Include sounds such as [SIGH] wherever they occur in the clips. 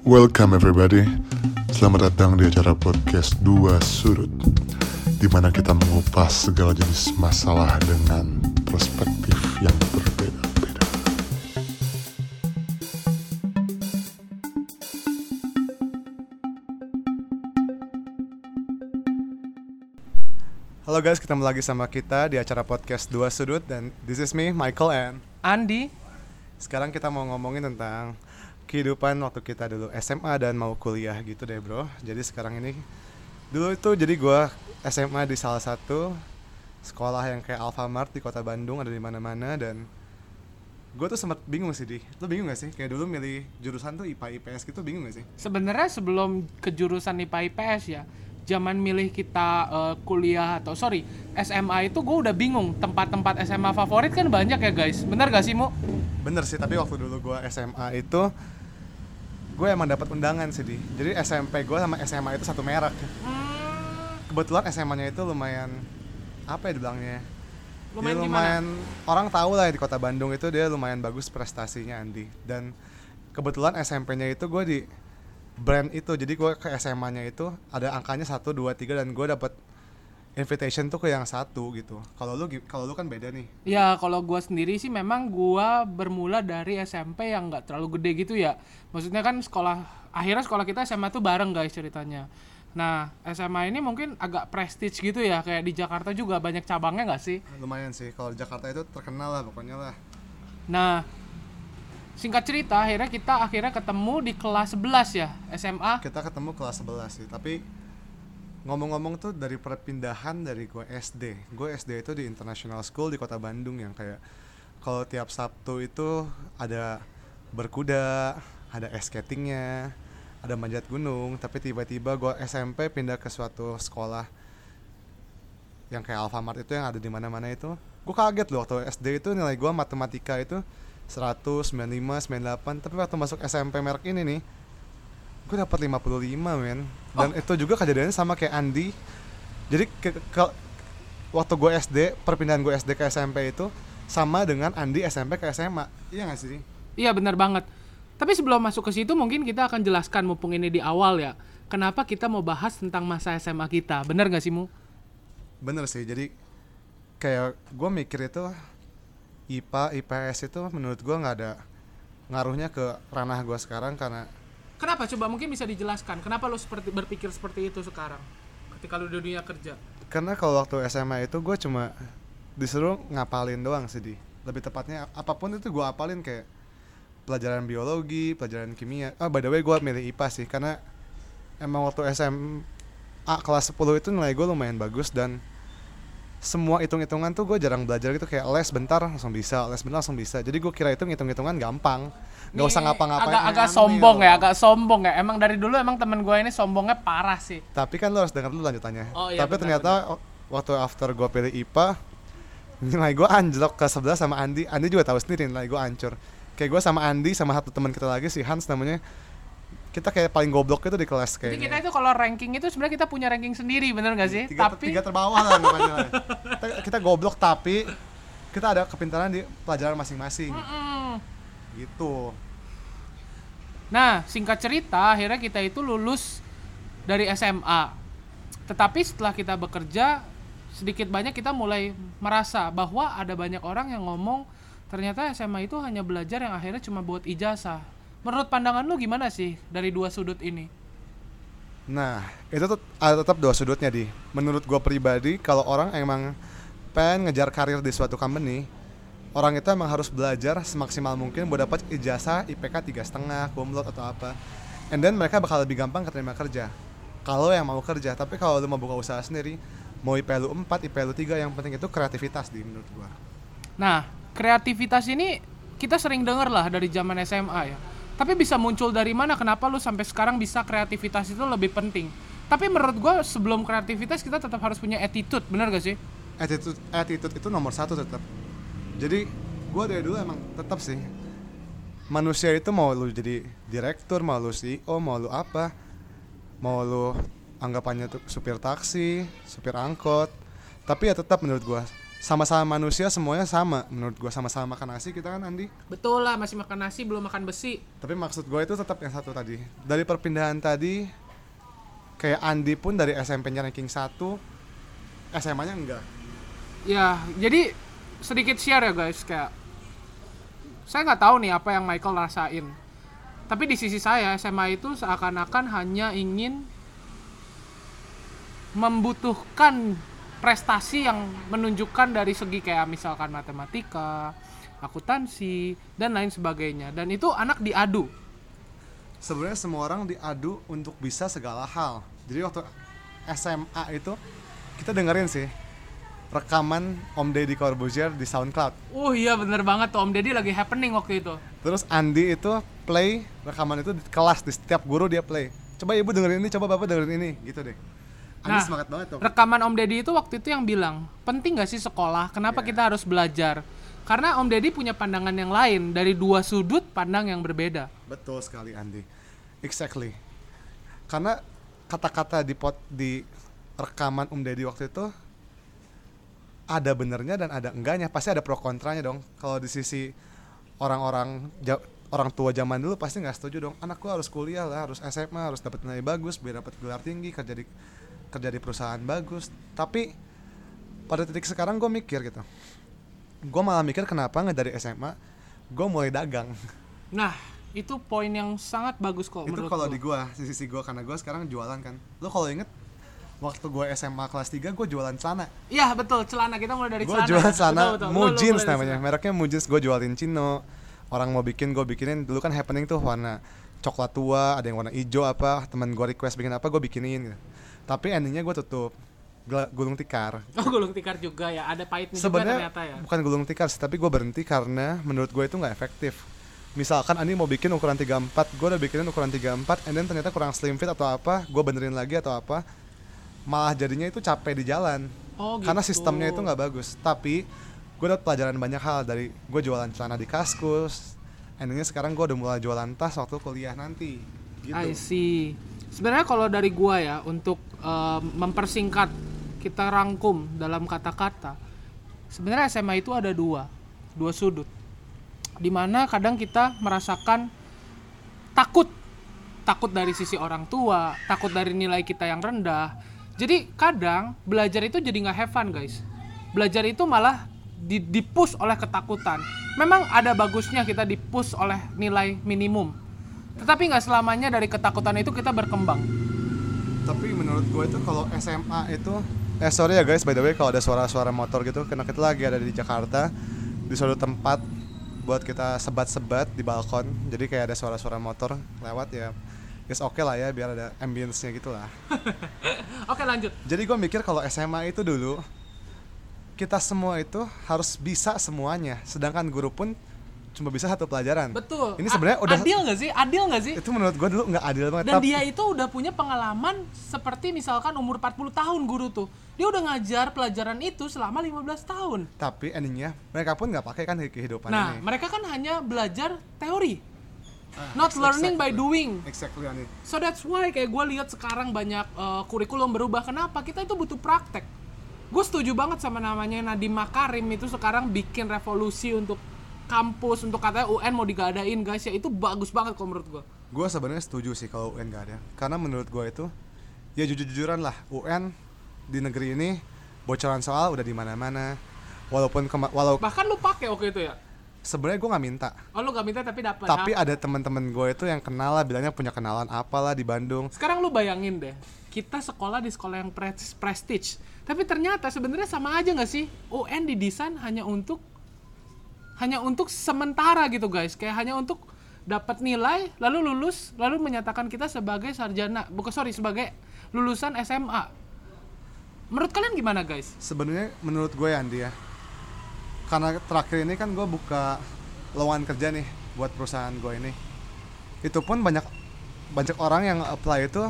Welcome everybody. Selamat datang di acara podcast Dua Sudut di mana kita mengupas segala jenis masalah dengan perspektif yang berbeda-beda. Halo guys, ketemu lagi sama kita di acara podcast Dua Sudut dan this is me, Michael and Andi sekarang kita mau ngomongin tentang kehidupan waktu kita dulu SMA dan mau kuliah gitu deh bro. Jadi sekarang ini dulu itu jadi gua SMA di salah satu sekolah yang kayak Alfamart di kota Bandung ada di mana-mana dan gue tuh sempat bingung sih di. Lu bingung gak sih? Kayak dulu milih jurusan tuh IPA IPS gitu bingung gak sih? Sebenarnya sebelum ke jurusan IPA IPS ya zaman milih kita eh, kuliah atau sorry SMA itu gue udah bingung. Tempat-tempat SMA favorit kan banyak ya guys. Bener gak sih mu Bener sih, tapi waktu dulu gua SMA itu gue emang dapat undangan sih di. Jadi SMP gue sama SMA itu satu merek. Kebetulan SMA-nya itu lumayan apa ya dibilangnya? Lumayan Dia gimana? lumayan orang tahu lah di kota Bandung itu dia lumayan bagus prestasinya Andi. Dan kebetulan SMP-nya itu gue di brand itu. Jadi gue ke SMA-nya itu ada angkanya 1 2 3 dan gue dapat invitation tuh ke yang satu gitu. Kalau lu kalau lu kan beda nih. ya kalau gue sendiri sih memang gue bermula dari SMP yang nggak terlalu gede gitu ya maksudnya kan sekolah akhirnya sekolah kita SMA tuh bareng guys ceritanya nah SMA ini mungkin agak prestige gitu ya kayak di Jakarta juga banyak cabangnya nggak sih Lumayan sih kalau Jakarta itu terkenal lah pokoknya lah. Nah, singkat cerita akhirnya kita akhirnya ketemu di kelas 11 ya SMA. kita ketemu kelas 11 sih tapi ngomong-ngomong tuh dari perpindahan dari gue SD gue SD itu di International School di kota Bandung yang kayak kalau tiap Sabtu itu ada berkuda ada ice skatingnya ada manjat gunung tapi tiba-tiba gue SMP pindah ke suatu sekolah yang kayak Alfamart itu yang ada di mana-mana itu. Gue kaget loh waktu SD itu nilai gue matematika itu 100, 95, 98 tapi waktu masuk SMP merek ini nih gue dapat 55 men dan itu juga kejadiannya sama kayak Andi jadi ke, ke- waktu gue SD perpindahan gue SD ke SMP itu sama dengan Andi SMP ke SMA iya gak sih Iya benar banget. Tapi sebelum masuk ke situ mungkin kita akan jelaskan mumpung ini di awal ya. Kenapa kita mau bahas tentang masa SMA kita? Bener gak sih Mu? bener sih jadi kayak gue mikir itu IPA IPS itu menurut gue nggak ada ngaruhnya ke ranah gue sekarang karena Kenapa? Coba mungkin bisa dijelaskan. Kenapa lo seperti berpikir seperti itu sekarang? Ketika lo di dunia kerja. karena kalau waktu SMA itu gue cuma disuruh ngapalin doang sih di lebih tepatnya apa pun itu gue apalin kayak pelajaran biologi pelajaran kimia ah by the way gue milih IPA sih karena emang waktu SMA kelas 10 itu nilai gue lumayan bagus dan semua hitung-hitungan tuh gue jarang belajar gitu kayak les bentar langsung bisa les bentar langsung bisa. Jadi gue kira itu ngitung-hitungan gampang. Nggak usah ngapa-ngapain. Agak, agak sombong loh. ya, agak sombong ya. Emang dari dulu emang temen gue ini sombongnya parah sih. tapi kan lo harus dengar dulu lanjutannya. Oh, iya, tapi benar, ternyata o- waktu after gue pilih IPA nilai gue anjlok ke 11 sama Andi. Andi juga tahu sendiri nilai gue hancur. Kayak gue sama Andi sama satu teman kita lagi si Hans namanya kita kayak paling goblok itu di kelas Jadi kita kayaknya itu kalau ranking itu sebenarnya kita punya ranking sendiri, bener gak sih? tiga, Tapi tiga terbawah lah namanya kita, kita goblok tapi kita ada kepintaran di pelajaran masing-masing Mm. gitu Nah, singkat cerita, akhirnya kita itu lulus dari SMA. Tetapi setelah kita bekerja, sedikit banyak kita mulai merasa bahwa ada banyak orang yang ngomong ternyata SMA itu hanya belajar yang akhirnya cuma buat ijazah. Menurut pandangan lu gimana sih dari dua sudut ini? Nah, itu tuh ada tetap dua sudutnya di. Menurut gua pribadi, kalau orang emang pengen ngejar karir di suatu company, orang itu emang harus belajar semaksimal mungkin buat dapat ijazah IPK tiga setengah, laude atau apa. And then mereka bakal lebih gampang keterima kerja. Kalau yang mau kerja, tapi kalau lu mau buka usaha sendiri, mau IP lu 4, IP lu 3, yang penting itu kreativitas di menurut gua. Nah, kreativitas ini kita sering dengar lah dari zaman SMA ya. Tapi bisa muncul dari mana? Kenapa lu sampai sekarang bisa kreativitas itu lebih penting? Tapi menurut gua sebelum kreativitas kita tetap harus punya attitude, bener gak sih? attitude attitude itu nomor satu tetap jadi gue dari dulu emang tetap sih manusia itu mau lu jadi direktur mau lu CEO mau lu apa mau lu anggapannya tuh supir taksi supir angkot tapi ya tetap menurut gue sama-sama manusia semuanya sama menurut gua sama-sama makan nasi kita kan Andi Betul lah, masih makan nasi belum makan besi. tapi maksud gue itu tetap yang satu tadi dari perpindahan tadi kayak Andi pun dari SMP-nya ranking 1 SMA-nya enggak Ya, jadi sedikit share ya guys kayak saya nggak tahu nih apa yang Michael rasain. Tapi di sisi saya SMA itu seakan-akan hanya ingin membutuhkan prestasi yang menunjukkan dari segi kayak misalkan matematika, akuntansi dan lain sebagainya. Dan itu anak diadu. sebenarnya semua orang diadu untuk bisa segala hal. Jadi waktu SMA itu kita dengerin sih rekaman Om Deddy Corbuzier di SoundCloud. Oh iya bener banget tuh. Om Deddy lagi happening waktu itu. terus Andi itu play rekaman itu di kelas. Di setiap guru dia play. Coba ibu dengerin ini coba bapak dengerin ini. Gitu deh Nah, semangat banget tuh Rekaman Om Deddy itu waktu itu yang bilang, penting gak sih sekolah? Kenapa kita harus belajar? Karena Om Deddy punya pandangan yang lain dari dua sudut pandang yang berbeda. Betul sekali Andi. Exactly. Karena kata-kata di pot di rekaman Om Deddy waktu itu ada benernya dan ada enggaknya. Pasti ada pro kontranya dong. Kalau di sisi orang-orang orang tua zaman dulu pasti nggak setuju dong. Anakku harus kuliah lah, harus SMA, harus dapat nilai bagus, biar dapat gelar tinggi, kerja di kerja di perusahaan bagus. Tapi pada titik sekarang gue mikir gitu. Gue malah mikir kenapa nggak dari SMA gue mulai dagang. [LAUGHS] Nah, itu poin yang sangat bagus kok itu kalau di gua di sisi gua karena gua sekarang jualan kan lo kalau inget waktu gua SMA kelas 3 gua jualan celana Iya betul, celana kita mulai dari gua celana. jualan ya. celana Betul, betul. Lu- lu Mujins mulai dari namanya mereknya Mujins gua jualin Cino orang mau bikin gua bikinin dulu kan happening tuh warna coklat tua ada yang warna hijau apa teman gua request bikin apa gua bikinin gitu. Tapi endingnya gua tutup gulung tikar Oh, gulung tikar juga ya. Ada pahitnya juga sebenarnya ternyata ya. bukan gulung tikar sih tapi gue berhenti karena menurut gue itu nggak efektif misalkan Ani mau bikin ukuran 34 gue udah bikinin ukuran 34 and then ternyata kurang slim fit atau apa gue benerin lagi atau apa malah jadinya itu capek di jalan Oh, karena gitu. sistemnya itu nggak bagus tapi gue dapat pelajaran banyak hal dari gue jualan celana di kaskus endingnya sekarang gue udah mulai jualan tas waktu kuliah nanti gitu I see. Sebenarnya kalau dari gua ya untuk eh, mempersingkat kita rangkum dalam kata-kata. Sebenarnya SMA itu ada dua, dua sudut. Di mana kadang kita merasakan takut, takut dari sisi orang tua, takut dari nilai kita yang rendah. Jadi kadang belajar itu jadi nggak have fun guys. Belajar itu malah di, dipush oleh ketakutan. Memang ada bagusnya kita dipush oleh nilai minimum. Tetapi nggak selamanya dari ketakutan itu kita berkembang. tapi menurut gue itu kalau SMA itu eh sorry ya guys by the way kalau ada suara-suara motor gitu karena kita lagi ada di Jakarta di suatu tempat buat kita sebat-sebat di balkon jadi kayak ada suara-suara motor lewat ya yes oke lah ya biar ada ambience-nya gitu lah [LAUGHS] Oke lanjut. jadi gue mikir kalau SMA itu dulu kita semua itu harus bisa semuanya sedangkan guru pun cuma bisa satu pelajaran Betul. ini sebenarnya udah adil nggak sih? Adil nggak sih? itu menurut gue dulu nggak adil banget Dan Tapi- dia itu udah punya pengalaman seperti misalkan umur 40 tahun guru tuh. Dia udah ngajar pelajaran itu selama 15 tahun. tapi endingnya mereka pun nggak pakai kan kehidupan Nah, ini mereka kan hanya belajar teori. Ah, Not exactly. learning by doing. exactly Ani. So that's why kayak gue lihat sekarang banyak uh, kurikulum berubah. Kenapa? Kita itu butuh praktek. Gue setuju banget sama namanya Nadiem Makarim itu sekarang bikin revolusi untuk kampus untuk katanya UN mau digadain guys ya itu bagus banget kalau menurut gue. Gue sebenarnya setuju sih kalau UN gak ada, karena menurut gue itu ya jujur-jujuran lah UN di negeri ini bocoran soal udah di mana-mana. Walaupun kema- walau Bahkan lu pakai waktu itu ya. sebenarnya gue nggak minta, Oh lu gak minta tapi dapat. tapi ada teman-teman gue itu yang kenal lah, bilangnya punya kenalan apalah di Bandung. sekarang lu bayangin deh, kita sekolah di sekolah yang pres- prestige, tapi ternyata sebenarnya sama aja nggak sih? UN didesain hanya untuk hanya untuk sementara gitu guys, kayak hanya untuk dapat nilai, lalu lulus, lalu menyatakan kita sebagai sarjana, bukan sorry sebagai lulusan SMA. Menurut kalian gimana guys? Sebenarnya menurut gue ya Andi ya, karena terakhir ini kan gue buka lowongan kerja nih buat perusahaan gue ini. Itu pun banyak banyak orang yang apply itu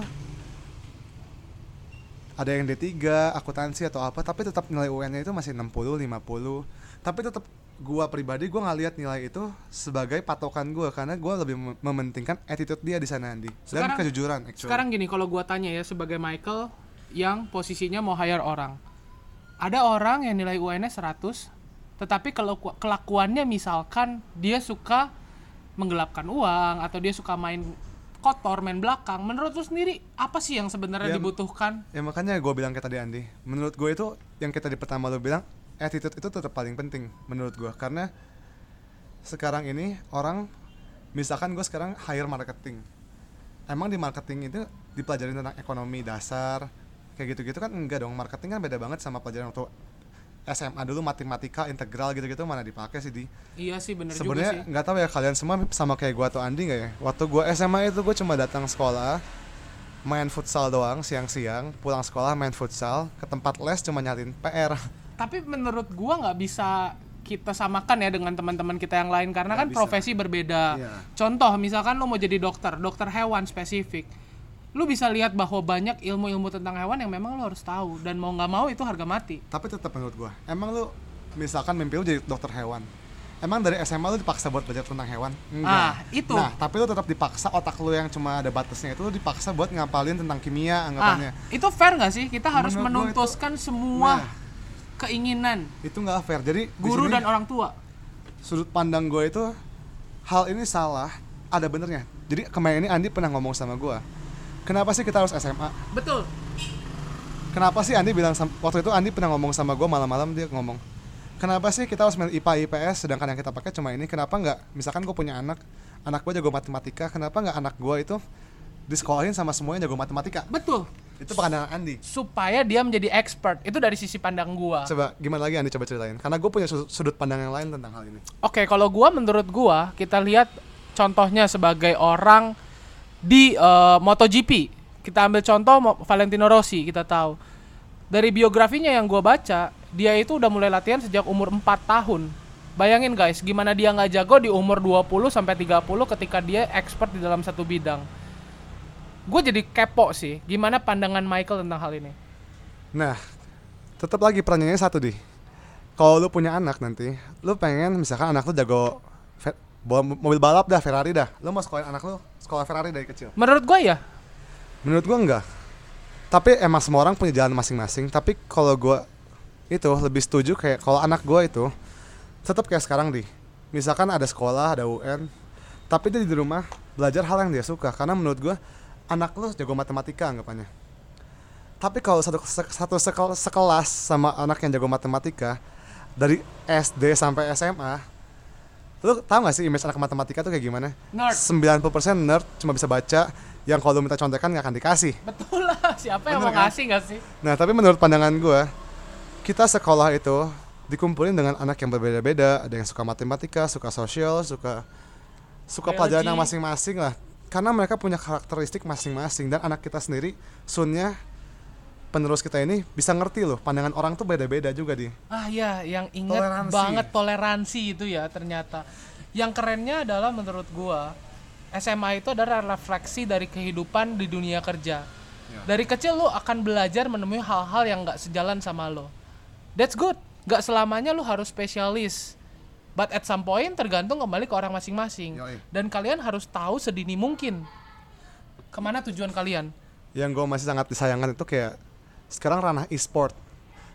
ada yang D3, akuntansi atau apa, tapi tetap nilai UN-nya itu masih 60, 50. Tapi tetap gua pribadi gua nggak lihat nilai itu sebagai patokan gua karena gua lebih mem- mementingkan attitude dia di sana Andi. Dan Sekarang- kejujuran actually. Sekarang gini, kalau gua tanya ya sebagai Michael yang posisinya mau hire orang, ada orang yang nilai UN-nya 100 tetapi kalau ku- kelakuannya misalkan dia suka menggelapkan uang atau dia suka main kotor main belakang menurut lu sendiri apa sih yang sebenarnya Ya, dibutuhkan? ya makanya gue bilang kayak tadi Andi. Menurut gue itu yang kita di pertama lo bilang attitude itu tetap paling penting menurut gue karena sekarang ini orang misalkan gue sekarang hire marketing. Emang di marketing itu dipelajarin tentang ekonomi dasar kayak gitu-gitu kan enggak dong. Marketing kan beda banget sama pelajaran waktu SMA dulu matematika integral gitu-gitu mana dipakai sih di? Iya sih bener juga sebenarnya nggak tahu ya kalian semua sama kayak gua atau Andi nggak ya? Waktu gua SMA itu gue cuma datang sekolah main futsal doang siang-siang pulang sekolah main futsal ke tempat les cuma nyariin PR tapi menurut gua nggak bisa kita samakan ya dengan teman-teman kita yang lain karena Nggak kan bisa. profesi berbeda. Iya. Contoh misalkan lo mau jadi dokter, dokter hewan spesifik. Lu bisa lihat bahwa banyak ilmu-ilmu tentang hewan yang memang lo harus tahu dan mau nggak mau itu harga mati. tapi tetap menurut gua emang lu misalkan mimpi lu jadi dokter hewan emang dari SMA lu dipaksa buat belajar tentang hewan enggak Ah, itu. nah tapi lu tetap dipaksa otak lu yang cuma ada batasnya itu lu dipaksa buat ngapalin tentang kimia Ah, anggapannya itu fair nggak sih? Kita harus Menurut gua itu- menuntuskan semua Nah. Keinginan itu nggak fair jadi di guru sini- dan orang tua. sudut pandang gue itu hal ini salah ada benernya jadi kemarin ini Andi pernah ngomong sama gue kenapa sih kita harus SMA Betul. kenapa sih Andi bilang waktu itu Andi pernah ngomong sama gue malam-malam dia ngomong kenapa sih kita harus milih IPA IPS sedangkan yang kita pakai cuma ini kenapa nggak misalkan gue punya anak anak gue jago matematika kenapa nggak anak gue itu disekolahin sama semuanya jago matematika Betul. Itu pandangan Andi Supaya dia menjadi expert. Itu dari sisi pandang gua. coba gimana lagi Andi coba ceritain karena gue punya su- sudut pandang yang lain tentang hal ini Oke, kalau gua menurut gua kita lihat contohnya sebagai orang di eh, MotoGP. Kita ambil contoh Valentino Rossi, kita tahu. Dari biografinya yang gua baca, dia itu udah mulai latihan sejak umur 4 tahun. Bayangin guys, gimana dia nggak jago di umur 20 sampai 30 ketika dia expert di dalam satu bidang. Gue jadi kepo sih, gimana pandangan Michael tentang hal ini. Nah, tetap lagi pertanyaannya satu di. Kalau lu punya anak nanti, lu pengen misalkan anak lu jago mobil balap dah Ferrari dah. Lu mau sekolahin anak lu sekolah Ferrari dari kecil. Menurut gua ya, Menurut gua enggak. Tapi emang semua orang punya jalan masing-masing. Tapi kalau gua itu lebih setuju kayak kalau anak gua itu tetap kayak sekarang di. Misalkan ada sekolah, ada UN, tapi dia di rumah belajar hal yang dia suka karena menurut gua anak lu jago matematika anggapannya. Tapi kalau satu satu sekel- sekelas sama anak yang jago matematika dari SD sampai SMA, lu tahu gak sih image anak matematika tuh kayak gimana? Nerd. 90% nerd cuma bisa baca yang kalau lu minta contekan nggak akan dikasih. betul lah. [LAUGHS] Siapa yang Bener mau kan? ngasih nggak sih? Nah tapi menurut pandangan gue, kita sekolah itu dikumpulin dengan anak yang berbeda-beda. Ada yang suka matematika, suka sosial, suka suka pelajaran yang masing-masing lah. Karena mereka punya karakteristik masing-masing dan anak kita sendiri, sunnya penerus kita ini bisa ngerti loh pandangan orang tuh beda-beda juga di. Ah ya, yang inget Toleransi. banget toleransi itu ya ternyata. Yang kerennya adalah menurut gua SMA itu adalah refleksi dari kehidupan di dunia kerja. Dari kecil lu akan belajar menemui hal-hal yang nggak sejalan sama lo. That's good. Gak selamanya lu harus spesialis. But at some point tergantung kembali ke orang masing-masing. Dan kalian harus tahu sedini mungkin. Ke mana tujuan kalian. Yang gue masih sangat disayangkan itu kayak sekarang ranah e-sport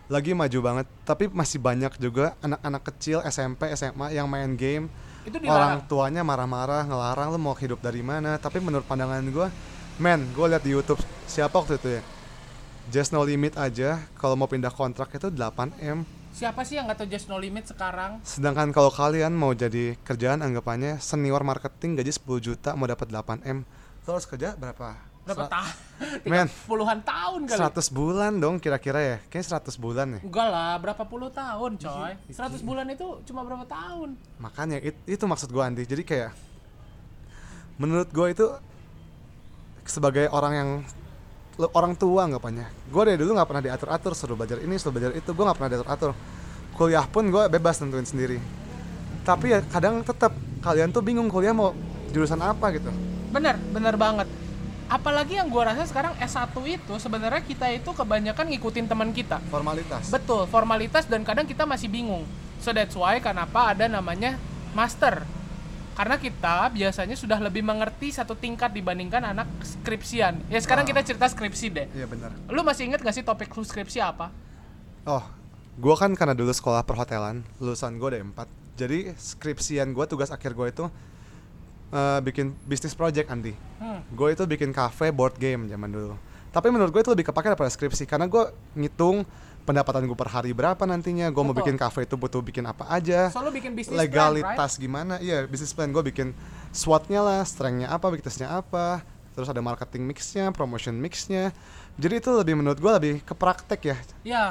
lagi maju banget tapi masih banyak juga anak-anak kecil SMP SMA yang main game. Itu orang tuanya marah-marah ngelarang lu mau hidup dari mana? Tapi menurut pandangan gue men gue lihat di YouTube siapa waktu itu ya? Just No Limit aja kalau mau pindah kontrak itu 8 m Siapa sih yang nggak tahu Just No Limit sekarang? sedangkan kalau kalian mau jadi kerjaan anggapannya senior marketing gaji 10 juta mau dapat 8 m lo harus kerja berapa Berapa tahun? [LAUGHS] Men. Puluhan tahun kali. 100 bulan dong kira-kira ya kayaknya 100 bulan ya Enggak lah, berapa puluh tahun coy Iya, 100 bulan itu cuma berapa tahun makanya it- itu maksud gue Andi jadi kayak menurut gue itu sebagai orang yang orang tua anggapannya gue dari dulu nggak pernah diatur atur suruh belajar ini suruh belajar itu. Gue nggak pernah diatur atur kuliah pun gue bebas tentuin sendiri. Tapi ya kadang tetap kalian tuh bingung kuliah mau jurusan apa gitu. Bener, bener banget. Apalagi yang gua rasa sekarang S1 itu sebenarnya kita itu kebanyakan ngikutin teman kita. Formalitas. Betul, formalitas dan kadang kita masih bingung. So that's why kenapa ada namanya master karena kita biasanya sudah lebih mengerti satu tingkat dibandingkan anak skripsian. Ya sekarang Ah. kita cerita skripsi deh. iya benar Lu masih inget gak sih topik lu skripsi apa? oh gue kan karena dulu sekolah perhotelan lulusan gue ada empat jadi skripsian gue tugas akhir gue itu eh, bikin bisnis project Andi Hmm. gue itu bikin cafe board game zaman dulu tapi menurut gue itu lebih kepake daripada skripsi karena gue ngitung pendapatan gue per hari berapa nantinya gue mau bikin cafe itu butuh bikin apa aja So bikin bisnis plan, legalitas gimana iya bisnis plan gue bikin SWOT-nya lah strength-nya apa weakness-nya apa terus ada marketing mix-nya promotion mix-nya jadi itu lebih menurut gue lebih ke praktek ya right? Ya.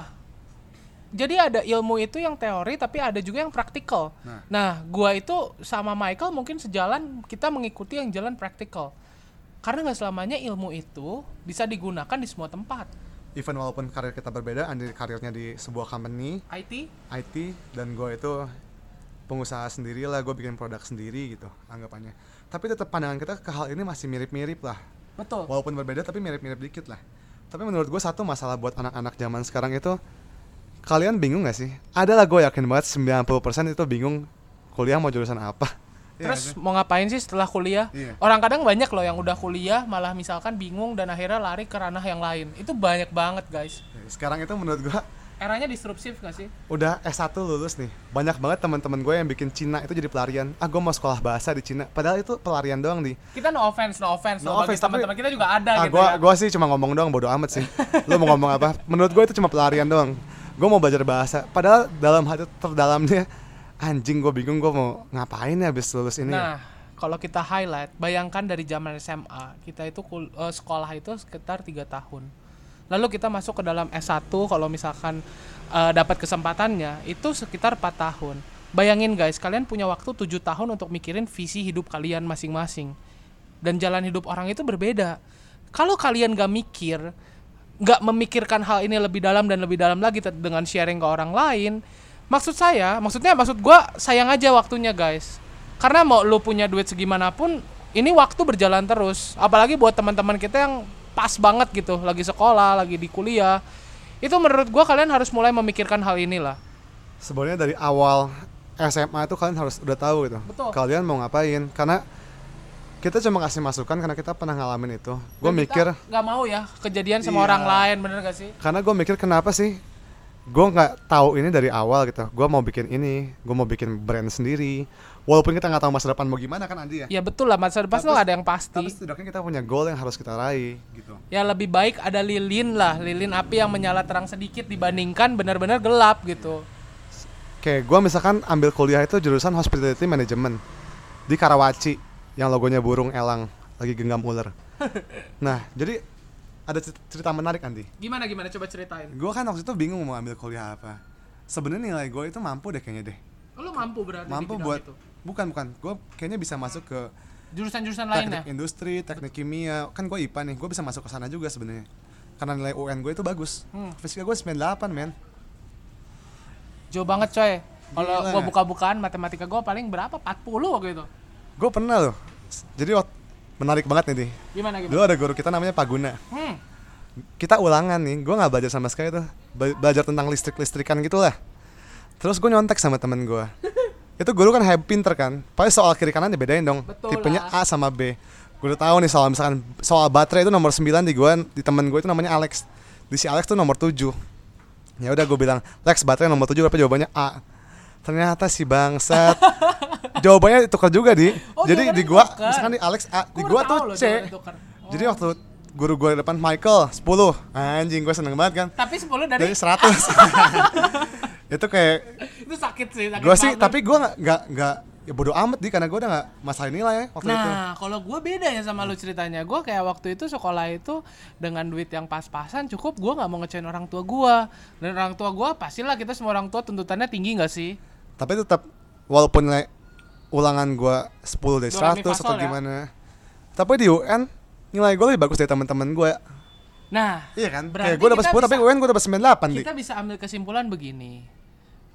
Jadi ada ilmu itu yang teori tapi ada juga yang praktikal. Nah. Nah, gua itu sama Michael mungkin sejalan kita mengikuti yang jalan praktikal. Karena nggak selamanya ilmu itu bisa digunakan di semua tempat. Even walaupun karir kita berbeda Andi karirnya di sebuah company IT IT dan gue itu pengusaha sendiri lah gue bikin produk sendiri gitu anggapannya. Tapi tetap pandangan kita ke hal ini masih mirip-mirip lah. Betul. walaupun berbeda tapi mirip-mirip dikit lah. Tapi menurut gue satu masalah buat anak-anak zaman sekarang itu kalian bingung gak sih? Ada lah gue yakin banget 90% itu bingung kuliah mau jurusan apa Iya Terus mau ngapain sih setelah kuliah? Iya. Orang kadang banyak loh yang udah kuliah malah misalkan bingung dan akhirnya lari ke ranah yang lain. Itu banyak banget guys. sekarang itu menurut gue Eranya disruptif gak sih? udah S1 lulus nih banyak banget teman-teman gue yang bikin Cina itu jadi pelarian ah gue mau sekolah bahasa di Cina padahal itu pelarian doang di Kita no offense, no offense. No. Bagi offense, teman-teman kita juga ada ah gitu gua ya. gua sih cuma ngomong doang bodo amat sih [LAUGHS] lu mau ngomong apa menurut gue itu cuma pelarian doang gue mau belajar bahasa padahal dalam hati terdalamnya anjing gue bingung gue mau ngapain ya habis lulus ini ya? Nah, kalau kita highlight, bayangkan dari zaman SMA, kita itu eh, sekolah itu sekitar tiga tahun. Lalu kita masuk ke dalam S1 kalau misalkan eh, dapat kesempatannya itu sekitar 4 tahun. Bayangin guys, kalian punya waktu 7 tahun untuk mikirin visi hidup kalian masing-masing. Dan jalan hidup orang itu berbeda. Kalau kalian gak mikir, nggak memikirkan hal ini lebih dalam dan lebih dalam lagi dengan sharing ke orang lain, maksud saya, maksudnya maksud gua sayang aja waktunya guys. Karena mau lu punya duit segimanapun, ini waktu berjalan terus. Apalagi buat teman-teman kita yang pas banget gitu, lagi sekolah, lagi di kuliah. Itu menurut gua kalian harus mulai memikirkan hal inilah. sebenarnya dari awal SMA itu kalian harus udah tahu gitu Betul. kalian mau ngapain karena kita cuma kasih masukan karena kita pernah ngalamin itu gue mikir nggak mau ya kejadian sama Iya. orang lain, bener gak sih? karena gue mikir kenapa sih gue nggak tahu ini dari awal gitu. Gue mau bikin ini gue mau bikin brand sendiri. Walaupun kita nggak tahu masa depan mau gimana kan Andi ya? Ya betul lah. Masa depan tuh nggak ada yang pasti. tapi setidaknya kita punya goal yang harus kita raih gitu. Ya lebih baik ada lilin lah. Lilin api yang menyala terang sedikit dibandingkan benar-benar gelap gitu. Kayak gue misalkan ambil kuliah itu jurusan hospitality management di Karawaci yang logonya burung elang lagi genggam ular. [LAUGHS] Nah jadi ada cer- cerita menarik Andi gimana gimana? Coba ceritain. Gue kan waktu itu bingung mau ambil kuliah apa. Sebenarnya nilai gue itu mampu deh kayaknya deh. Lu mampu berarti mampu buat itu. bukan bukan. Gue kayaknya bisa masuk ke jurusan-jurusan teknik lainnya industri teknik kimia. Kan gue IPA nih gue bisa masuk ke sana juga sebenarnya. Karena nilai UN gue itu bagus. Hmm. fisika gue 98 men. Jauh banget coy. Kalau gua buka-bukaan matematika gua paling berapa? 40 waktu itu. Gue pernah loh. Jadi wak- menarik banget nih Di. gimana gimana? Dulu ada guru kita namanya Pak Guna. Hmm. kita ulangan nih gue nggak belajar sama sekali tuh. Be- belajar tentang listrik listrikan gitu lah terus gue nyontek sama temen gue [LAUGHS] itu guru kan heb pinter kan? Pasti soal kiri kanan dibedain dong. Betul tipenya lah. A sama B. Gue udah tahu nih soal misalkan soal baterai itu nomor 9 di gue di temen gue itu namanya Alex. Di si Alex tuh nomor 7 ya udah gue bilang Lex baterai nomor 7 berapa? Jawabannya A ternyata si bangsat jawabannya tukar juga di Oh, jadi di gua ditukar. misalkan di Alex A di Gua gua tuh loh C. Oh. jadi waktu guru gue depan Michael 10 anjing gue seneng banget kan tapi 10 dari dari 100 [LAUGHS] itu kayak itu sakit sih sakit gue sih banget. tapi gue nggak nggak ya bodo amat di karena gue udah nggak masalah nilai ya waktu itu Nah, kalau gue beda ya sama lu ceritanya. Gue kayak waktu itu sekolah itu dengan duit yang pas-pasan cukup. Gue nggak mau ngecewain orang tua gue. Dan orang tua gue pastilah kita semua orang tua tuntutannya tinggi nggak sih? Tapi tetap walaupun nilai ulangan gue 10 dari Do, re, mi, 100 fa, atau ya? gimana tapi di UN nilai gue lebih bagus dari teman-teman gue Nah, iya kan Berarti kayak gue dapat kita 10 tapi bisa- UN gue dapat 98 di kita bisa ambil kesimpulan begini.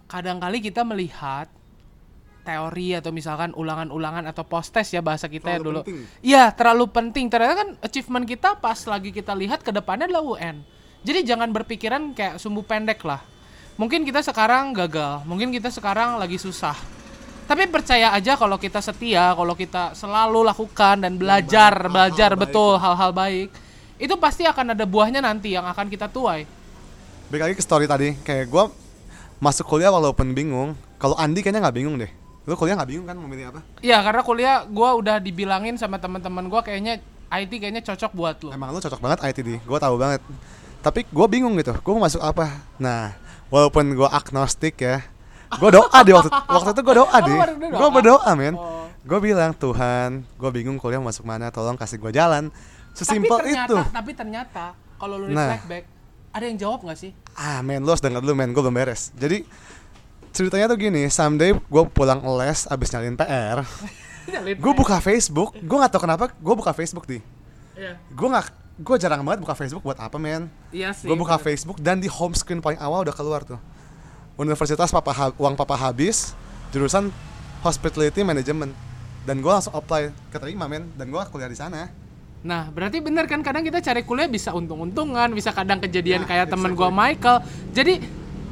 Kadang-kali kita melihat teori atau misalkan ulangan-ulangan atau post-test ya bahasa kita ya Terlalu dulu. penting. Iya, terlalu penting. Ternyata kan achievement kita pas lagi kita lihat ke depannya adalah UN. Jadi jangan berpikiran kayak sumbu pendek lah. Mungkin kita sekarang gagal, mungkin kita sekarang lagi susah. Tapi percaya aja kalau kita setia, kalau kita selalu lakukan dan belajar, belajar baik betul hal-hal baik, itu pasti akan ada buahnya nanti yang akan kita tuai. balik lagi ke story tadi kayak gue masuk kuliah walaupun bingung kalau Andi kayaknya nggak bingung deh lu kuliah nggak bingung kan mau milih apa Iya, karena kuliah gua udah dibilangin sama teman-teman gua kayaknya IT kayaknya cocok buat lu. emang lu cocok banget IT di gue tahu banget tapi gue bingung gitu gue mau masuk apa nah walaupun gue agnostik ya. Gue doa di waktu waktu itu gue doa di. doa? gue berdoa men. Oh. gue bilang Tuhan gue bingung kuliah masuk mana tolong kasih gue jalan. Sesimpel tapi ternyata, itu Tapi ternyata kalau lu Nah. reflect back, ada yang jawab nggak sih? ah men lu harus denger dulu men. Gue belum beres. Jadi ceritanya tuh gini. Someday gue pulang les abis nyalin PR [LAUGHS] gue buka Facebook. Gue nggak tahu kenapa gue buka Facebook di. Iya. gue nggak gue jarang banget buka Facebook buat apa men Iya sih. gue buka bener. Facebook dan di home screen paling awal udah keluar tuh Universitas papa ha- uang papa habis jurusan hospitality management dan gue langsung apply keterima men dan gue kuliah di sana Nah, berarti bener kan kadang kita cari kuliah bisa untung-untungan, bisa kadang kejadian Nah, kayak temen exactly. gua Michael. Jadi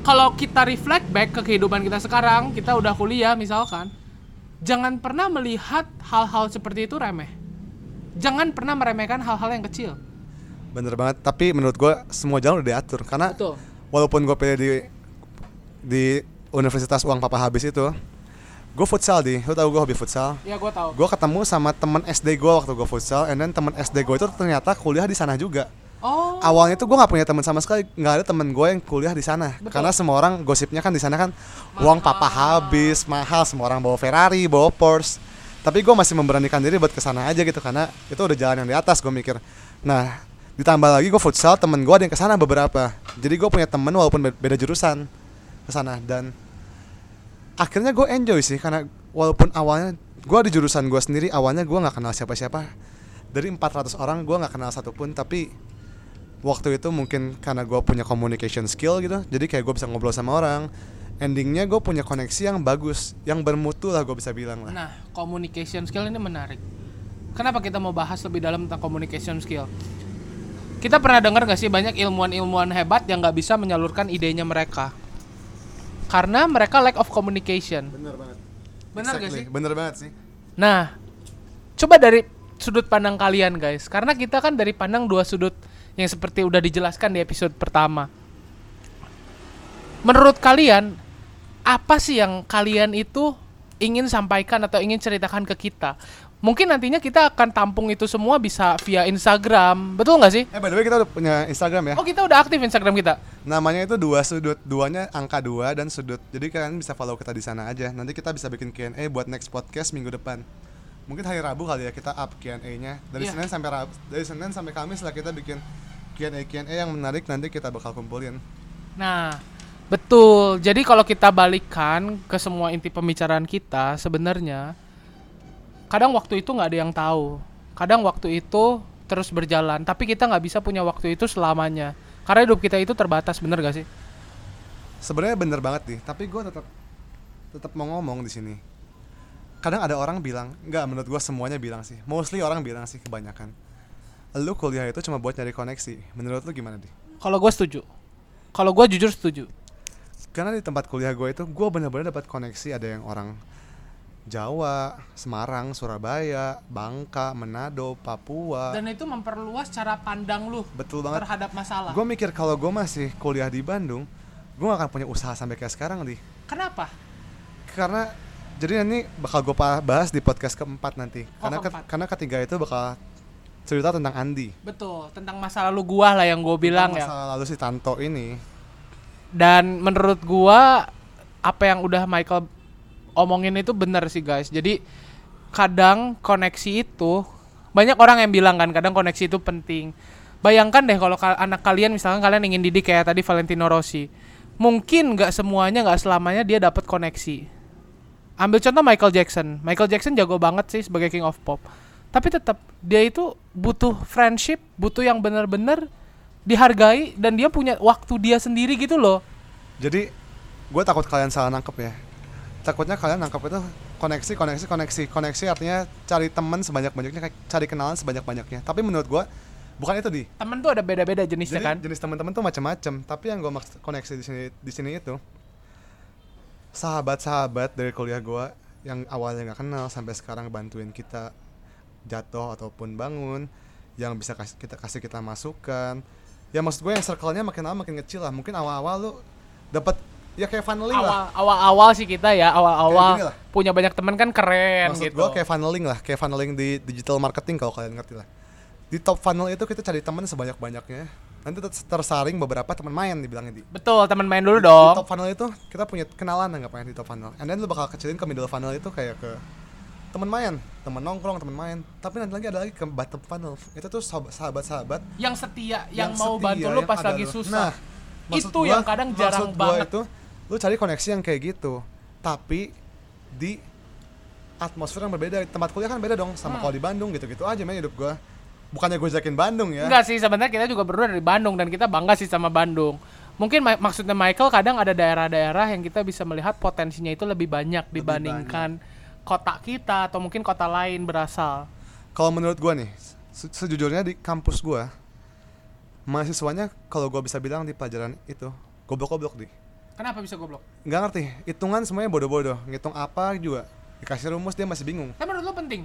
kalau kita reflect back ke kehidupan kita sekarang, kita udah kuliah misalkan, jangan pernah melihat hal-hal seperti itu remeh. Jangan pernah meremehkan hal-hal yang kecil. Bener banget. Tapi menurut gue semua jalan udah diatur. Karena Betul. walaupun gue pilih di di Universitas uang papa habis itu gue futsal di. Lu tau gue hobi futsal? Ya gua tahu. gue ketemu sama temen SD gue waktu gue futsal and then temen SD gue itu ternyata kuliah di sana juga. Oh. awalnya tuh gue nggak punya teman sama sekali. Nggak ada temen gue yang kuliah di sana. Betul. karena semua orang gosipnya kan di sana kan uang papa habis mahal. Semua orang bawa Ferrari bawa Porsche. Tapi gue masih memberanikan diri buat ke sana aja gitu karena itu udah jalan yang di atas gue mikir. Nah ditambah lagi gue futsal temen gue ada yang ke sana beberapa. Jadi gue punya temen walaupun be- beda jurusan ke sana. Dan akhirnya gue enjoy sih karena walaupun awalnya gue di jurusan gue sendiri awalnya gue nggak kenal siapa-siapa. Dari 400 orang gue nggak kenal satupun tapi waktu itu mungkin karena gue punya communication skill gitu jadi kayak gue bisa ngobrol sama orang. Endingnya gue punya koneksi yang bagus yang bermutu lah gue bisa bilang lah. Nah, communication skill ini menarik. Kenapa kita mau bahas lebih dalam tentang communication skill? Kita pernah dengar gak sih banyak ilmuwan-ilmuwan hebat yang nggak bisa menyalurkan idenya mereka? Karena mereka lack of communication. bener banget Benar gak sih? bener banget sih Nah, coba dari sudut pandang kalian guys, karena kita kan dari pandang dua sudut yang seperti udah dijelaskan di episode pertama. Menurut kalian, apa sih yang kalian itu ingin sampaikan atau ingin ceritakan ke kita? Mungkin nantinya kita akan tampung itu semua bisa via Instagram, betul nggak sih? eh by the way kita udah punya Instagram ya Oh kita udah aktif Instagram kita. namanya itu dua sudut duanya angka dua dan sudut jadi kalian bisa follow kita di sana aja nanti kita bisa bikin Q&A buat next podcast minggu depan mungkin hari Rabu kali ya kita up Q&A-nya dari Iya. Senin sampai Rabu dari Senin sampai Kamis lah kita bikin Q&A Q&A yang menarik nanti kita bakal kumpulin Nah, betul. Jadi kalau kita balikan ke semua inti pembicaraan kita, sebenarnya kadang waktu itu nggak ada yang tahu. Kadang waktu itu terus berjalan, tapi kita nggak bisa punya waktu itu selamanya. Karena hidup kita itu terbatas, bener gak sih? sebenarnya bener banget nih tapi gue tetap tetap mau ngomong di sini kadang ada orang bilang nggak menurut gue semuanya bilang sih mostly orang bilang sih kebanyakan lu kuliah itu cuma buat nyari koneksi menurut lu gimana di Kalau gue setuju. Kalau gue jujur setuju. karena di tempat kuliah gue itu gue bener-bener dapat koneksi ada yang orang Jawa, Semarang, Surabaya, Bangka, Manado, Papua. Dan itu memperluas cara pandang lu Betul banget. terhadap masalah. Gue mikir kalau gue masih kuliah di Bandung, gue gak akan punya usaha sampai kayak sekarang di. Kenapa? Karena jadi nanti bakal gue bahas di podcast keempat nanti. Oh, karena ke- keempat. karena ketiga itu bakal cerita tentang Andi. Betul, tentang masa lalu gua lah yang gue bilang Tentang ya. Masa lalu si Tanto ini. Dan menurut gua apa yang udah Michael omongin itu benar sih guys. Jadi kadang koneksi itu banyak orang yang bilang kan kadang koneksi itu penting. Bayangkan deh kalau ka- anak kalian misalkan kalian ingin didik kayak tadi Valentino Rossi. Mungkin nggak semuanya nggak selamanya dia dapat koneksi. Ambil contoh Michael Jackson. Michael Jackson jago banget sih sebagai king of pop. Tapi tetap dia itu butuh friendship, butuh yang benar-benar dihargai dan dia punya waktu dia sendiri gitu loh. Jadi gue takut kalian salah nangkep ya. Takutnya kalian nangkep itu koneksi, koneksi, koneksi. Koneksi artinya cari teman sebanyak-banyaknya, kayak cari kenalan sebanyak-banyaknya. Tapi menurut gue bukan itu di. Temen tuh ada beda-beda jenisnya Jadi kan. jenis teman-teman tuh macam-macam. Tapi yang gue maksud koneksi di sini di sini itu sahabat-sahabat dari kuliah gue yang awalnya nggak kenal sampai sekarang bantuin kita jatuh ataupun bangun, yang bisa kasih kita kasih kita masukan. Ya maksud gue yang circle-nya makin lama makin kecil lah. Mungkin awal-awal lu dapat ya kayak funneling lah. Awal awal awal sih kita ya awal awal punya banyak teman kan keren maksud gitu. gua kayak funneling lah kayak funneling di digital marketing kalau kalian ngerti lah. Di top funnel itu kita cari teman sebanyak banyaknya nanti ter- tersaring beberapa teman main dibilangnya di. Betul teman main dulu di dong top funnel itu kita punya kenalan anggapnya di top funnel. And then lu bakal kecilin ke middle funnel itu kayak ke teman main. Teman nongkrong teman main. Tapi nanti lagi ada lagi ke bottom funnel. Itu tuh sahabat sahabat yang setia yang, mau setia, bantu lu yang pas lagi susah. Nah, itu gua- yang kadang jarang banget. itu lu cari koneksi yang kayak gitu tapi di atmosfer yang berbeda tempat kuliah kan beda dong sama Hmm. kalau di Bandung gitu-gitu aja main hidup gua bukannya gue jakin Bandung ya Enggak sih sebenarnya kita juga berdua dari Bandung dan kita bangga sih sama Bandung. Mungkin ma- maksudnya Michael kadang ada daerah-daerah yang kita bisa melihat potensinya itu lebih banyak dibandingkan kota kita atau mungkin kota lain berasal. kalau menurut gua nih se- sejujurnya di kampus gua mahasiswanya kalau gua bisa bilang di pelajaran itu goblok-goblok di Kenapa bisa goblok? nggak ngerti. Hitungan semuanya bodoh-bodoh. Ngitung apa juga. Dikasih rumus dia masih bingung. Tapi menurut lu penting.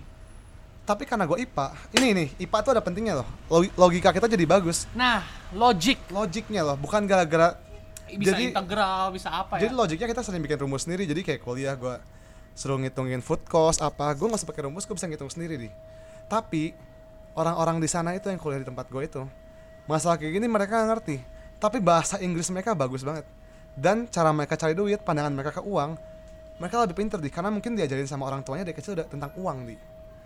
tapi karena gue IPA ini nih IPA tuh ada pentingnya loh. Logi- logika kita jadi bagus. Nah, logic logiknya loh. Bukan gara-gara bisa Jadi- integral, bisa apa ya? jadi logiknya kita sering bikin rumus sendiri. Jadi kayak kuliah gue suruh ngitungin food cost apa. Gue nggak usah pakai rumus gue bisa ngitung sendiri di tapi orang-orang di sana itu yang kuliah di tempat gue itu masalah kayak gini mereka ngerti. Tapi bahasa Inggris mereka bagus banget dan cara mereka cari duit pandangan mereka ke uang mereka lebih pinter di. Karena mungkin diajarin sama orang tuanya dari kecil udah tentang uang di.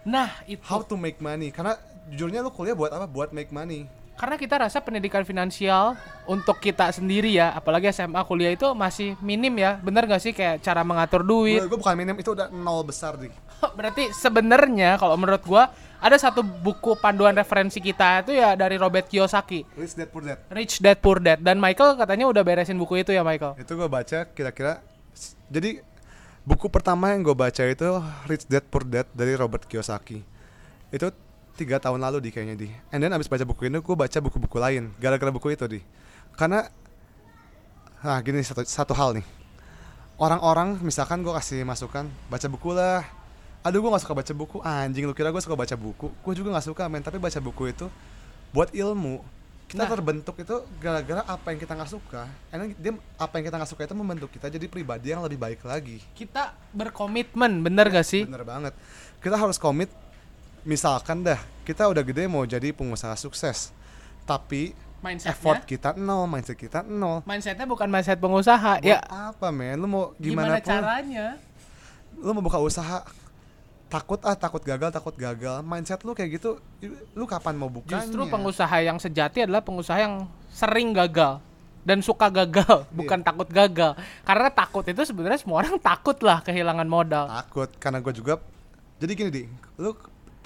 Nah, itu. how to make money. Karena jujurnya lu kuliah buat apa? Buat make money Karena kita rasa pendidikan finansial untuk kita sendiri ya, apalagi SMA kuliah itu masih minim ya. Bener gak sih kayak cara mengatur duit? gue bukan minim itu udah nol besar di [LAUGHS] Berarti sebenarnya kalau menurut gua ada satu buku panduan referensi kita itu ya dari Robert Kiyosaki, rich dad poor dad Rich Dad Poor Dad dan Michael katanya udah beresin buku itu ya Michael. itu gue baca kira-kira jadi buku pertama yang gue baca itu Rich Dad Poor Dad dari Robert Kiyosaki itu tiga tahun lalu di kayaknya di. And then abis baca buku ini gue baca buku-buku lain. Gara-gara buku itu di. Karena nah gini satu, satu hal nih. Orang-orang misalkan gue kasih masukan baca buku lah. Aduh gue gak suka baca buku. Anjing lu kira gue suka baca buku? Gue juga gak suka men. Tapi baca buku itu buat ilmu. Kita Nah. terbentuk itu gara-gara apa yang kita nggak suka. And then dia apa yang kita nggak suka itu membentuk kita jadi pribadi yang lebih baik lagi. Kita berkomitmen, bener gak sih? bener banget. Kita harus komit misalkan dah kita udah gede mau jadi pengusaha sukses tapi Mindsetnya, effort kita nol mindset kita nol mindsetnya bukan mindset pengusaha. Buat ya, apa men lu mau gimana, gimana, pun caranya? lu mau buka usaha takut ah takut gagal takut gagal mindset lu kayak gitu lu kapan mau bukanya Justru pengusaha yang sejati adalah pengusaha yang sering gagal dan suka gagal, [LAUGHS] bukan takut gagal. Karena takut itu sebenarnya semua orang takut lah kehilangan modal. takut karena gue juga jadi gini di lu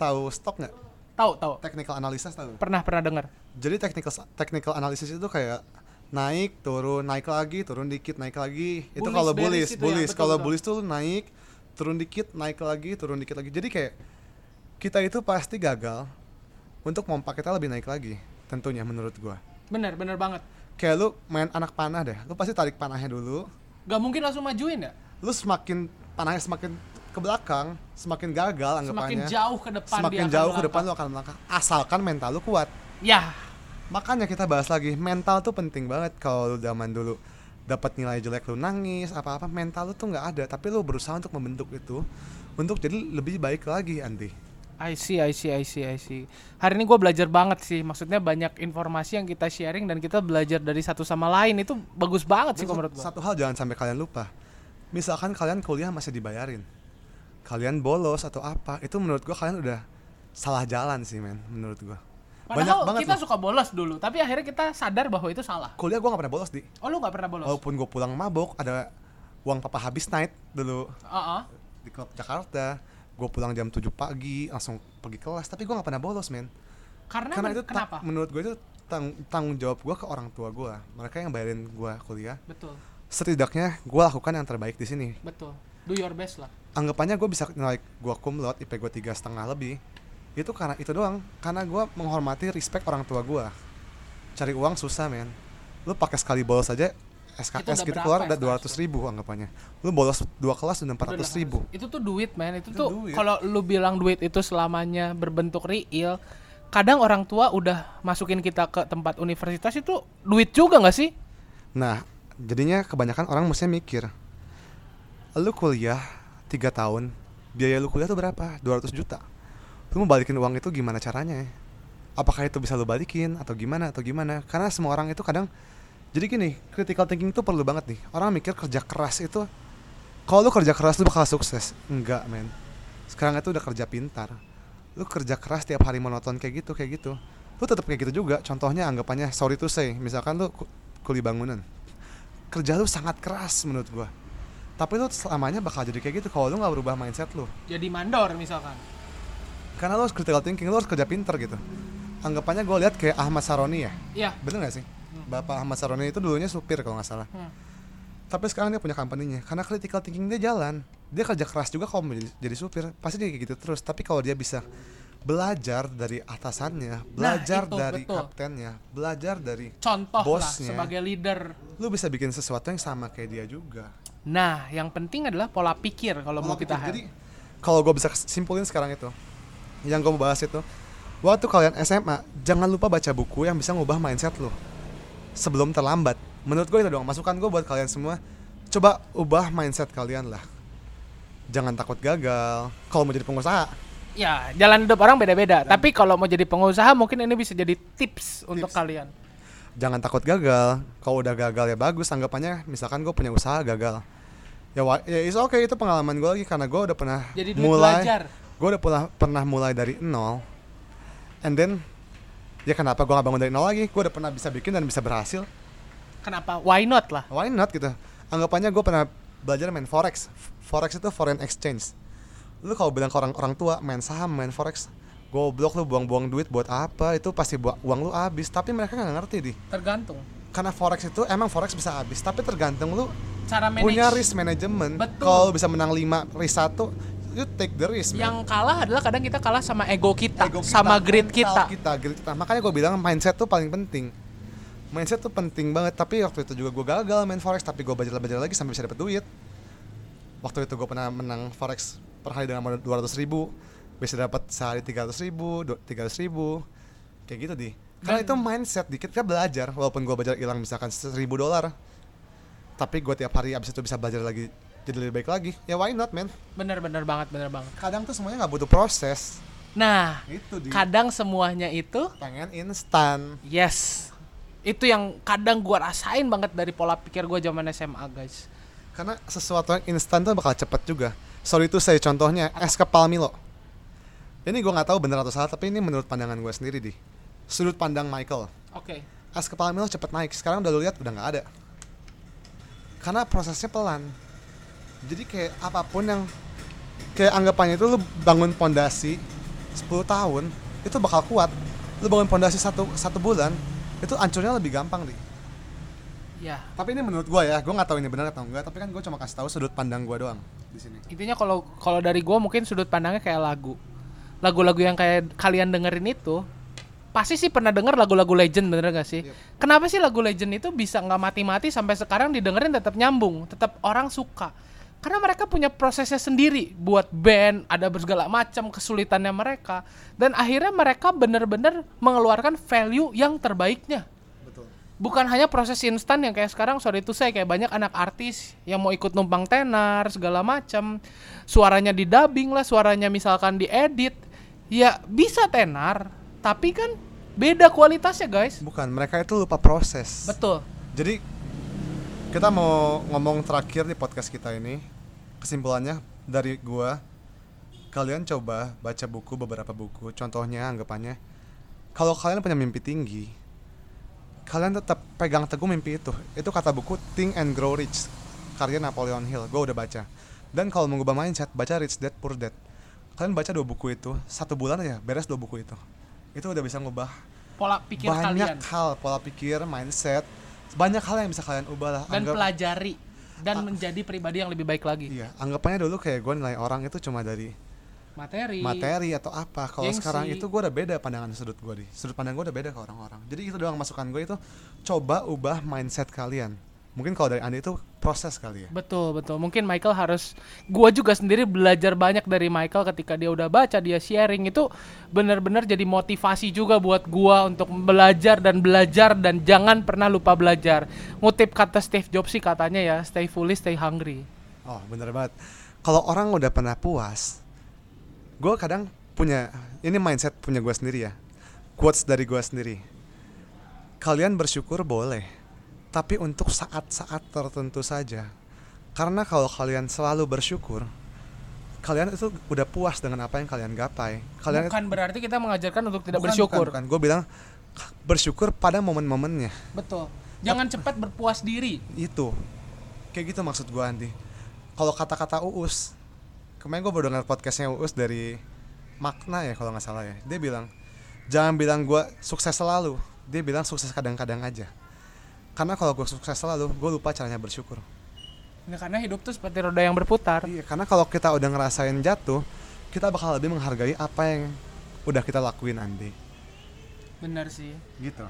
tahu stok nggak Tahu, tahu. technical analysis tahu Pernah pernah dengar. jadi technical technical analysis itu kayak naik turun naik lagi turun dikit naik lagi itu Bullish, kalau bullish itu ya, bullish betul, kalau bullish tuh naik turun dikit naik lagi turun dikit lagi jadi kayak kita itu pasti gagal untuk pompa kita lebih naik lagi tentunya menurut gua Bener, bener banget. kayak lu main anak panah deh lu pasti tarik panahnya dulu Gak mungkin langsung majuin ya? lu semakin panahnya semakin ke belakang semakin gagal Semakin anggapannya jauh ke depan semakin jauh ke depan lu akan melangkah. Asalkan mental lu kuat. Ya, makanya kita bahas lagi mental tuh penting banget kalau zaman dulu. Dapat nilai jelek lu nangis apa apa mental lu tuh nggak ada. Tapi lu berusaha untuk membentuk itu untuk jadi lebih baik lagi Andi. I see, I see, I see, I see. Hari ini gue belajar banget sih. Maksudnya banyak informasi yang kita sharing dan kita belajar dari satu sama lain. Itu bagus banget sih Terus kalau menurut gue. satu hal jangan sampai kalian lupa. Misalkan kalian kuliah masih dibayarin kalian bolos atau apa itu menurut gua kalian udah salah jalan sih men menurut gua Padahal kita loh. suka bolos dulu, tapi akhirnya kita sadar bahwa itu salah. kuliah gua nggak pernah bolos di Oh lu nggak pernah bolos? walaupun gua pulang mabok ada uang papa habis night dulu Heeh. di klub Jakarta gue pulang jam 7 pagi langsung pergi kelas tapi gue nggak pernah bolos men Karena, karena men- itu kenapa? menurut gue itu tang- tanggung jawab gue ke orang tua gue mereka yang bayarin gue kuliah Betul, setidaknya gue lakukan yang terbaik di sini betul. Do your best lah. Anggapannya gue bisa nilai gue kumlot IP gue tiga setengah lebih. Itu karena itu doang karena gue menghormati respect orang tua gue cari uang susah men. Lu pakai sekali bolos aja SKS gitu keluar udah dua ratus ribu anggapannya. Lu bolos dua kelas udah empat ratus ribu. Itu tuh duit, men. Itu, Itu tuh kalau lu bilang duit itu selamanya berbentuk real, kadang orang tua udah masukin kita ke tempat universitas itu duit juga nggak sih? Nah, jadinya kebanyakan orang mestinya mikir lu kuliah 3 tahun biaya lu kuliah tuh berapa? 200 juta. Lu mau balikin uang itu gimana caranya? Apakah itu bisa lu balikin atau gimana atau gimana? Karena semua orang itu kadang jadi gini critical thinking itu perlu banget nih. Orang mikir kerja keras itu kalau lu kerja keras lu bakal sukses. Enggak men. Sekarang itu udah kerja pintar. Lu kerja keras tiap hari monoton kayak gitu kayak gitu. Lu tetap kayak gitu juga. Contohnya anggapannya sorry to say misalkan lu ku- kuli bangunan. Kerja lu sangat keras menurut gua tapi lu selamanya bakal jadi kayak gitu kalau lu nggak berubah mindset lu Jadi mandor misalkan. karena lu harus critical thinking lu harus kerja pinter gitu anggapannya gue lihat kayak Ahmad Saroni ya Iya. bener gak sih bapak Ahmad Saroni itu dulunya supir kalau nggak salah Hmm. tapi sekarang dia punya company-nya karena critical thinking dia jalan dia kerja keras juga kalau jadi, jadi supir pasti dia kayak gitu terus tapi kalau dia bisa belajar dari atasannya belajar itu, dari betul. kaptennya belajar dari Contoh Bosnya. lah sebagai leader. lu bisa bikin sesuatu yang sama kayak dia juga Nah, yang penting adalah pola pikir kalau mau kita pikir. jadi kalau gue bisa simpulin sekarang itu yang gue mau bahas itu waktu kalian SMA jangan lupa baca buku yang bisa ngubah mindset lu sebelum terlambat menurut gue itu doang masukan gue buat kalian semua coba ubah mindset kalian lah jangan takut gagal kalau mau jadi pengusaha ya jalan hidup orang beda-beda. Tapi kalau mau jadi pengusaha mungkin ini bisa jadi tips, untuk kalian. Jangan takut gagal. Kalau udah gagal ya bagus anggapannya misalkan gue punya usaha gagal. Ya ya is oke itu pengalaman gue lagi karena gue udah pernah Jadi mulai gue udah pernah pernah mulai dari nol. And then ya kenapa gue gak bangun dari nol lagi? Gue udah pernah bisa bikin dan bisa berhasil. Kenapa? Why not lah? why not gitu? Anggapannya gue pernah belajar main forex. Forex itu foreign exchange. Lu kalau bilang ke orang orang tua main saham main forex goblok lu buang-buang duit buat apa itu pasti buang uang lu habis tapi mereka nggak ngerti di Tergantung. karena forex itu emang forex bisa habis tapi tergantung lu Cara manage. punya risk management Betul. kalau bisa menang 5 risk 1 you take the risk man. Yang kalah adalah kadang kita kalah sama ego kita, Ego kita, sama greed mental kita. kita greed kita makanya gue bilang mindset tuh paling penting mindset tuh penting banget tapi waktu itu juga gue gagal main forex tapi gue belajar belajar lagi sampai bisa dapet duit waktu itu gue pernah menang forex per hari dengan modal 200 ribu bisa dapat sehari 300 ribu 300 ribu kayak gitu di karena itu mindset dikit kita belajar walaupun gue belajar hilang misalkan 1000 dolar tapi gue tiap hari abis itu bisa belajar lagi jadi lebih baik lagi ya why not man Bener-bener banget, bener banget. kadang tuh semuanya nggak butuh proses Nah, itu di kadang semuanya itu pengen instan yes. Itu yang kadang gua rasain banget dari pola pikir gua zaman SMA, guys. Karena sesuatu yang instan tuh bakal cepet juga. Sorry itu saya contohnya es kepal Milo. Ini gue nggak tahu bener atau salah, tapi ini menurut pandangan gue sendiri di sudut pandang Michael. Oke. Es kepal Milo cepet naik. Sekarang udah lu lihat udah nggak ada. Karena prosesnya pelan. Jadi kayak apa pun yang kayak anggapannya itu lu bangun pondasi 10 tahun itu bakal kuat. Lu bangun pondasi satu satu bulan itu hancurnya lebih gampang di. Ya, Tapi ini menurut gua ya, gua nggak tahu ini benar atau enggak, tapi kan gua cuma kasih tahu sudut pandang gua doang di sini. intinya kalau kalau dari gua mungkin sudut pandangnya kayak lagu. Lagu-lagu yang kayak kalian dengerin itu pasti sih pernah denger lagu-lagu legend bener gak sih? Yep. Kenapa sih lagu legend itu bisa nggak mati-mati sampai sekarang didengerin tetap nyambung, tetap orang suka? Karena mereka punya prosesnya sendiri buat band, ada segala macam kesulitannya mereka dan akhirnya mereka bener-bener mengeluarkan value yang terbaiknya. Betul. bukan hanya proses instan yang kayak sekarang sorry itu saya kayak banyak anak artis yang mau ikut numpang tenar segala macam suaranya di dubbing lah suaranya misalkan diedit ya bisa tenar tapi kan beda kualitasnya guys Bukan, mereka itu lupa proses. betul Jadi kita mau ngomong terakhir di podcast kita ini. Kesimpulannya dari gua kalian coba baca buku beberapa buku. Contohnya anggapannya kalau kalian punya mimpi tinggi, kalian tetap pegang teguh mimpi itu. Itu kata buku Think and Grow Rich karya Napoleon Hill. Gue udah baca. Dan kalau mau ngubah mindset, baca Rich Dad Poor Dad. Kalian baca dua buku itu, satu bulan aja beres dua buku itu. Itu udah bisa ngubah pola pikir banyak kalian hal, pola pikir, mindset, banyak hal yang bisa kalian ubah lah. dan Anggap- pelajari dan menjadi pribadi yang lebih baik lagi Iya, anggapannya dulu kayak gue nilai orang itu cuma dari materi materi atau apa. Kalau sekarang itu gue udah beda pandangan sudut gue di. Sudut pandang gue udah beda ke orang-orang. Jadi itu doang masukan gue itu coba ubah mindset kalian. Mungkin kalau dari Andi itu proses kali ya Betul, betul. Mungkin Michael harus gua juga sendiri belajar banyak dari Michael ketika dia udah baca, dia sharing itu benar-benar jadi motivasi juga buat gua untuk belajar dan belajar dan jangan pernah lupa belajar. Ngutip kata Steve Jobs sih katanya ya, stay foolish, stay hungry. oh bener banget kalau orang udah pernah puas gue kadang punya ini mindset punya gue sendiri ya quotes dari gue sendiri kalian bersyukur boleh tapi untuk saat-saat tertentu saja. Karena kalau kalian selalu bersyukur kalian itu udah puas dengan apa yang kalian gapai. Kalian Bukan berarti kita mengajarkan untuk tidak Bukan, bersyukur. bukan, gue bilang bersyukur pada momen-momennya. Betul. Jangan cepat berpuas diri. itu. Kayak gitu maksud gue Andi. Kalau kata-kata Uus kemarin gue baru dengar podcastnya Uus dari makna ya kalau nggak salah ya. Dia bilang jangan bilang gue sukses selalu. Dia bilang sukses kadang-kadang aja karena kalau gue sukses selalu gue lupa caranya bersyukur Ya, karena hidup tuh seperti roda yang berputar. iya karena kalau kita udah ngerasain jatuh kita bakal lebih menghargai apa yang udah kita lakuin Andi Benar sih. gitu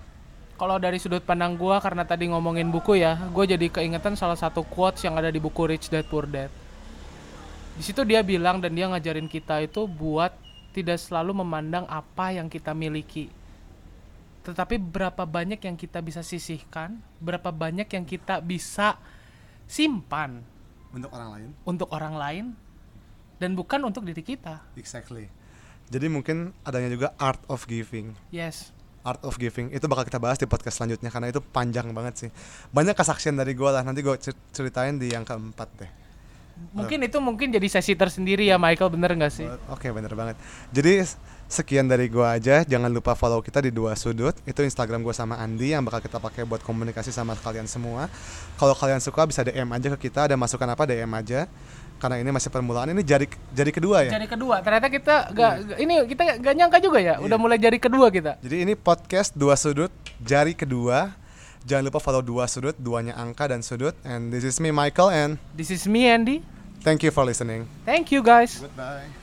Kalau dari sudut pandang gua karena tadi ngomongin buku ya, gue jadi keingetan salah satu quotes yang ada di buku Rich Dad Poor Dad. Di situ dia bilang dan dia ngajarin kita itu buat tidak selalu memandang apa yang kita miliki. Tetapi berapa banyak yang kita bisa sisihkan, berapa banyak yang kita bisa simpan untuk orang lain untuk orang lain dan bukan untuk diri kita. exactly jadi mungkin adanya juga art of giving Yes. Art of Giving itu bakal kita bahas di podcast selanjutnya karena itu panjang banget sih. Banyak kesaksian dari gue lah nanti gue ceritain di yang keempat deh. Mungkin itu mungkin jadi sesi tersendiri ya Michael bener nggak sih? Oke bener banget. Jadi sekian dari gue aja. Jangan lupa follow kita di dua sudut. Itu Instagram gue sama Andi yang bakal kita pakai buat komunikasi sama kalian semua. Kalau kalian suka bisa DM aja ke kita. Ada masukan apa DM aja. Karena ini masih permulaan. Ini jari jari kedua ya. Jari kedua, ternyata kita gak, ini kita gak nyangka juga ya, udah mulai jari kedua kita. Jadi ini podcast dua sudut jari kedua. Jangan lupa follow dua sudut, duanya angka dan sudut. And this is me Michael and This is me Andy. thank you for listening. Thank you guys. Goodbye.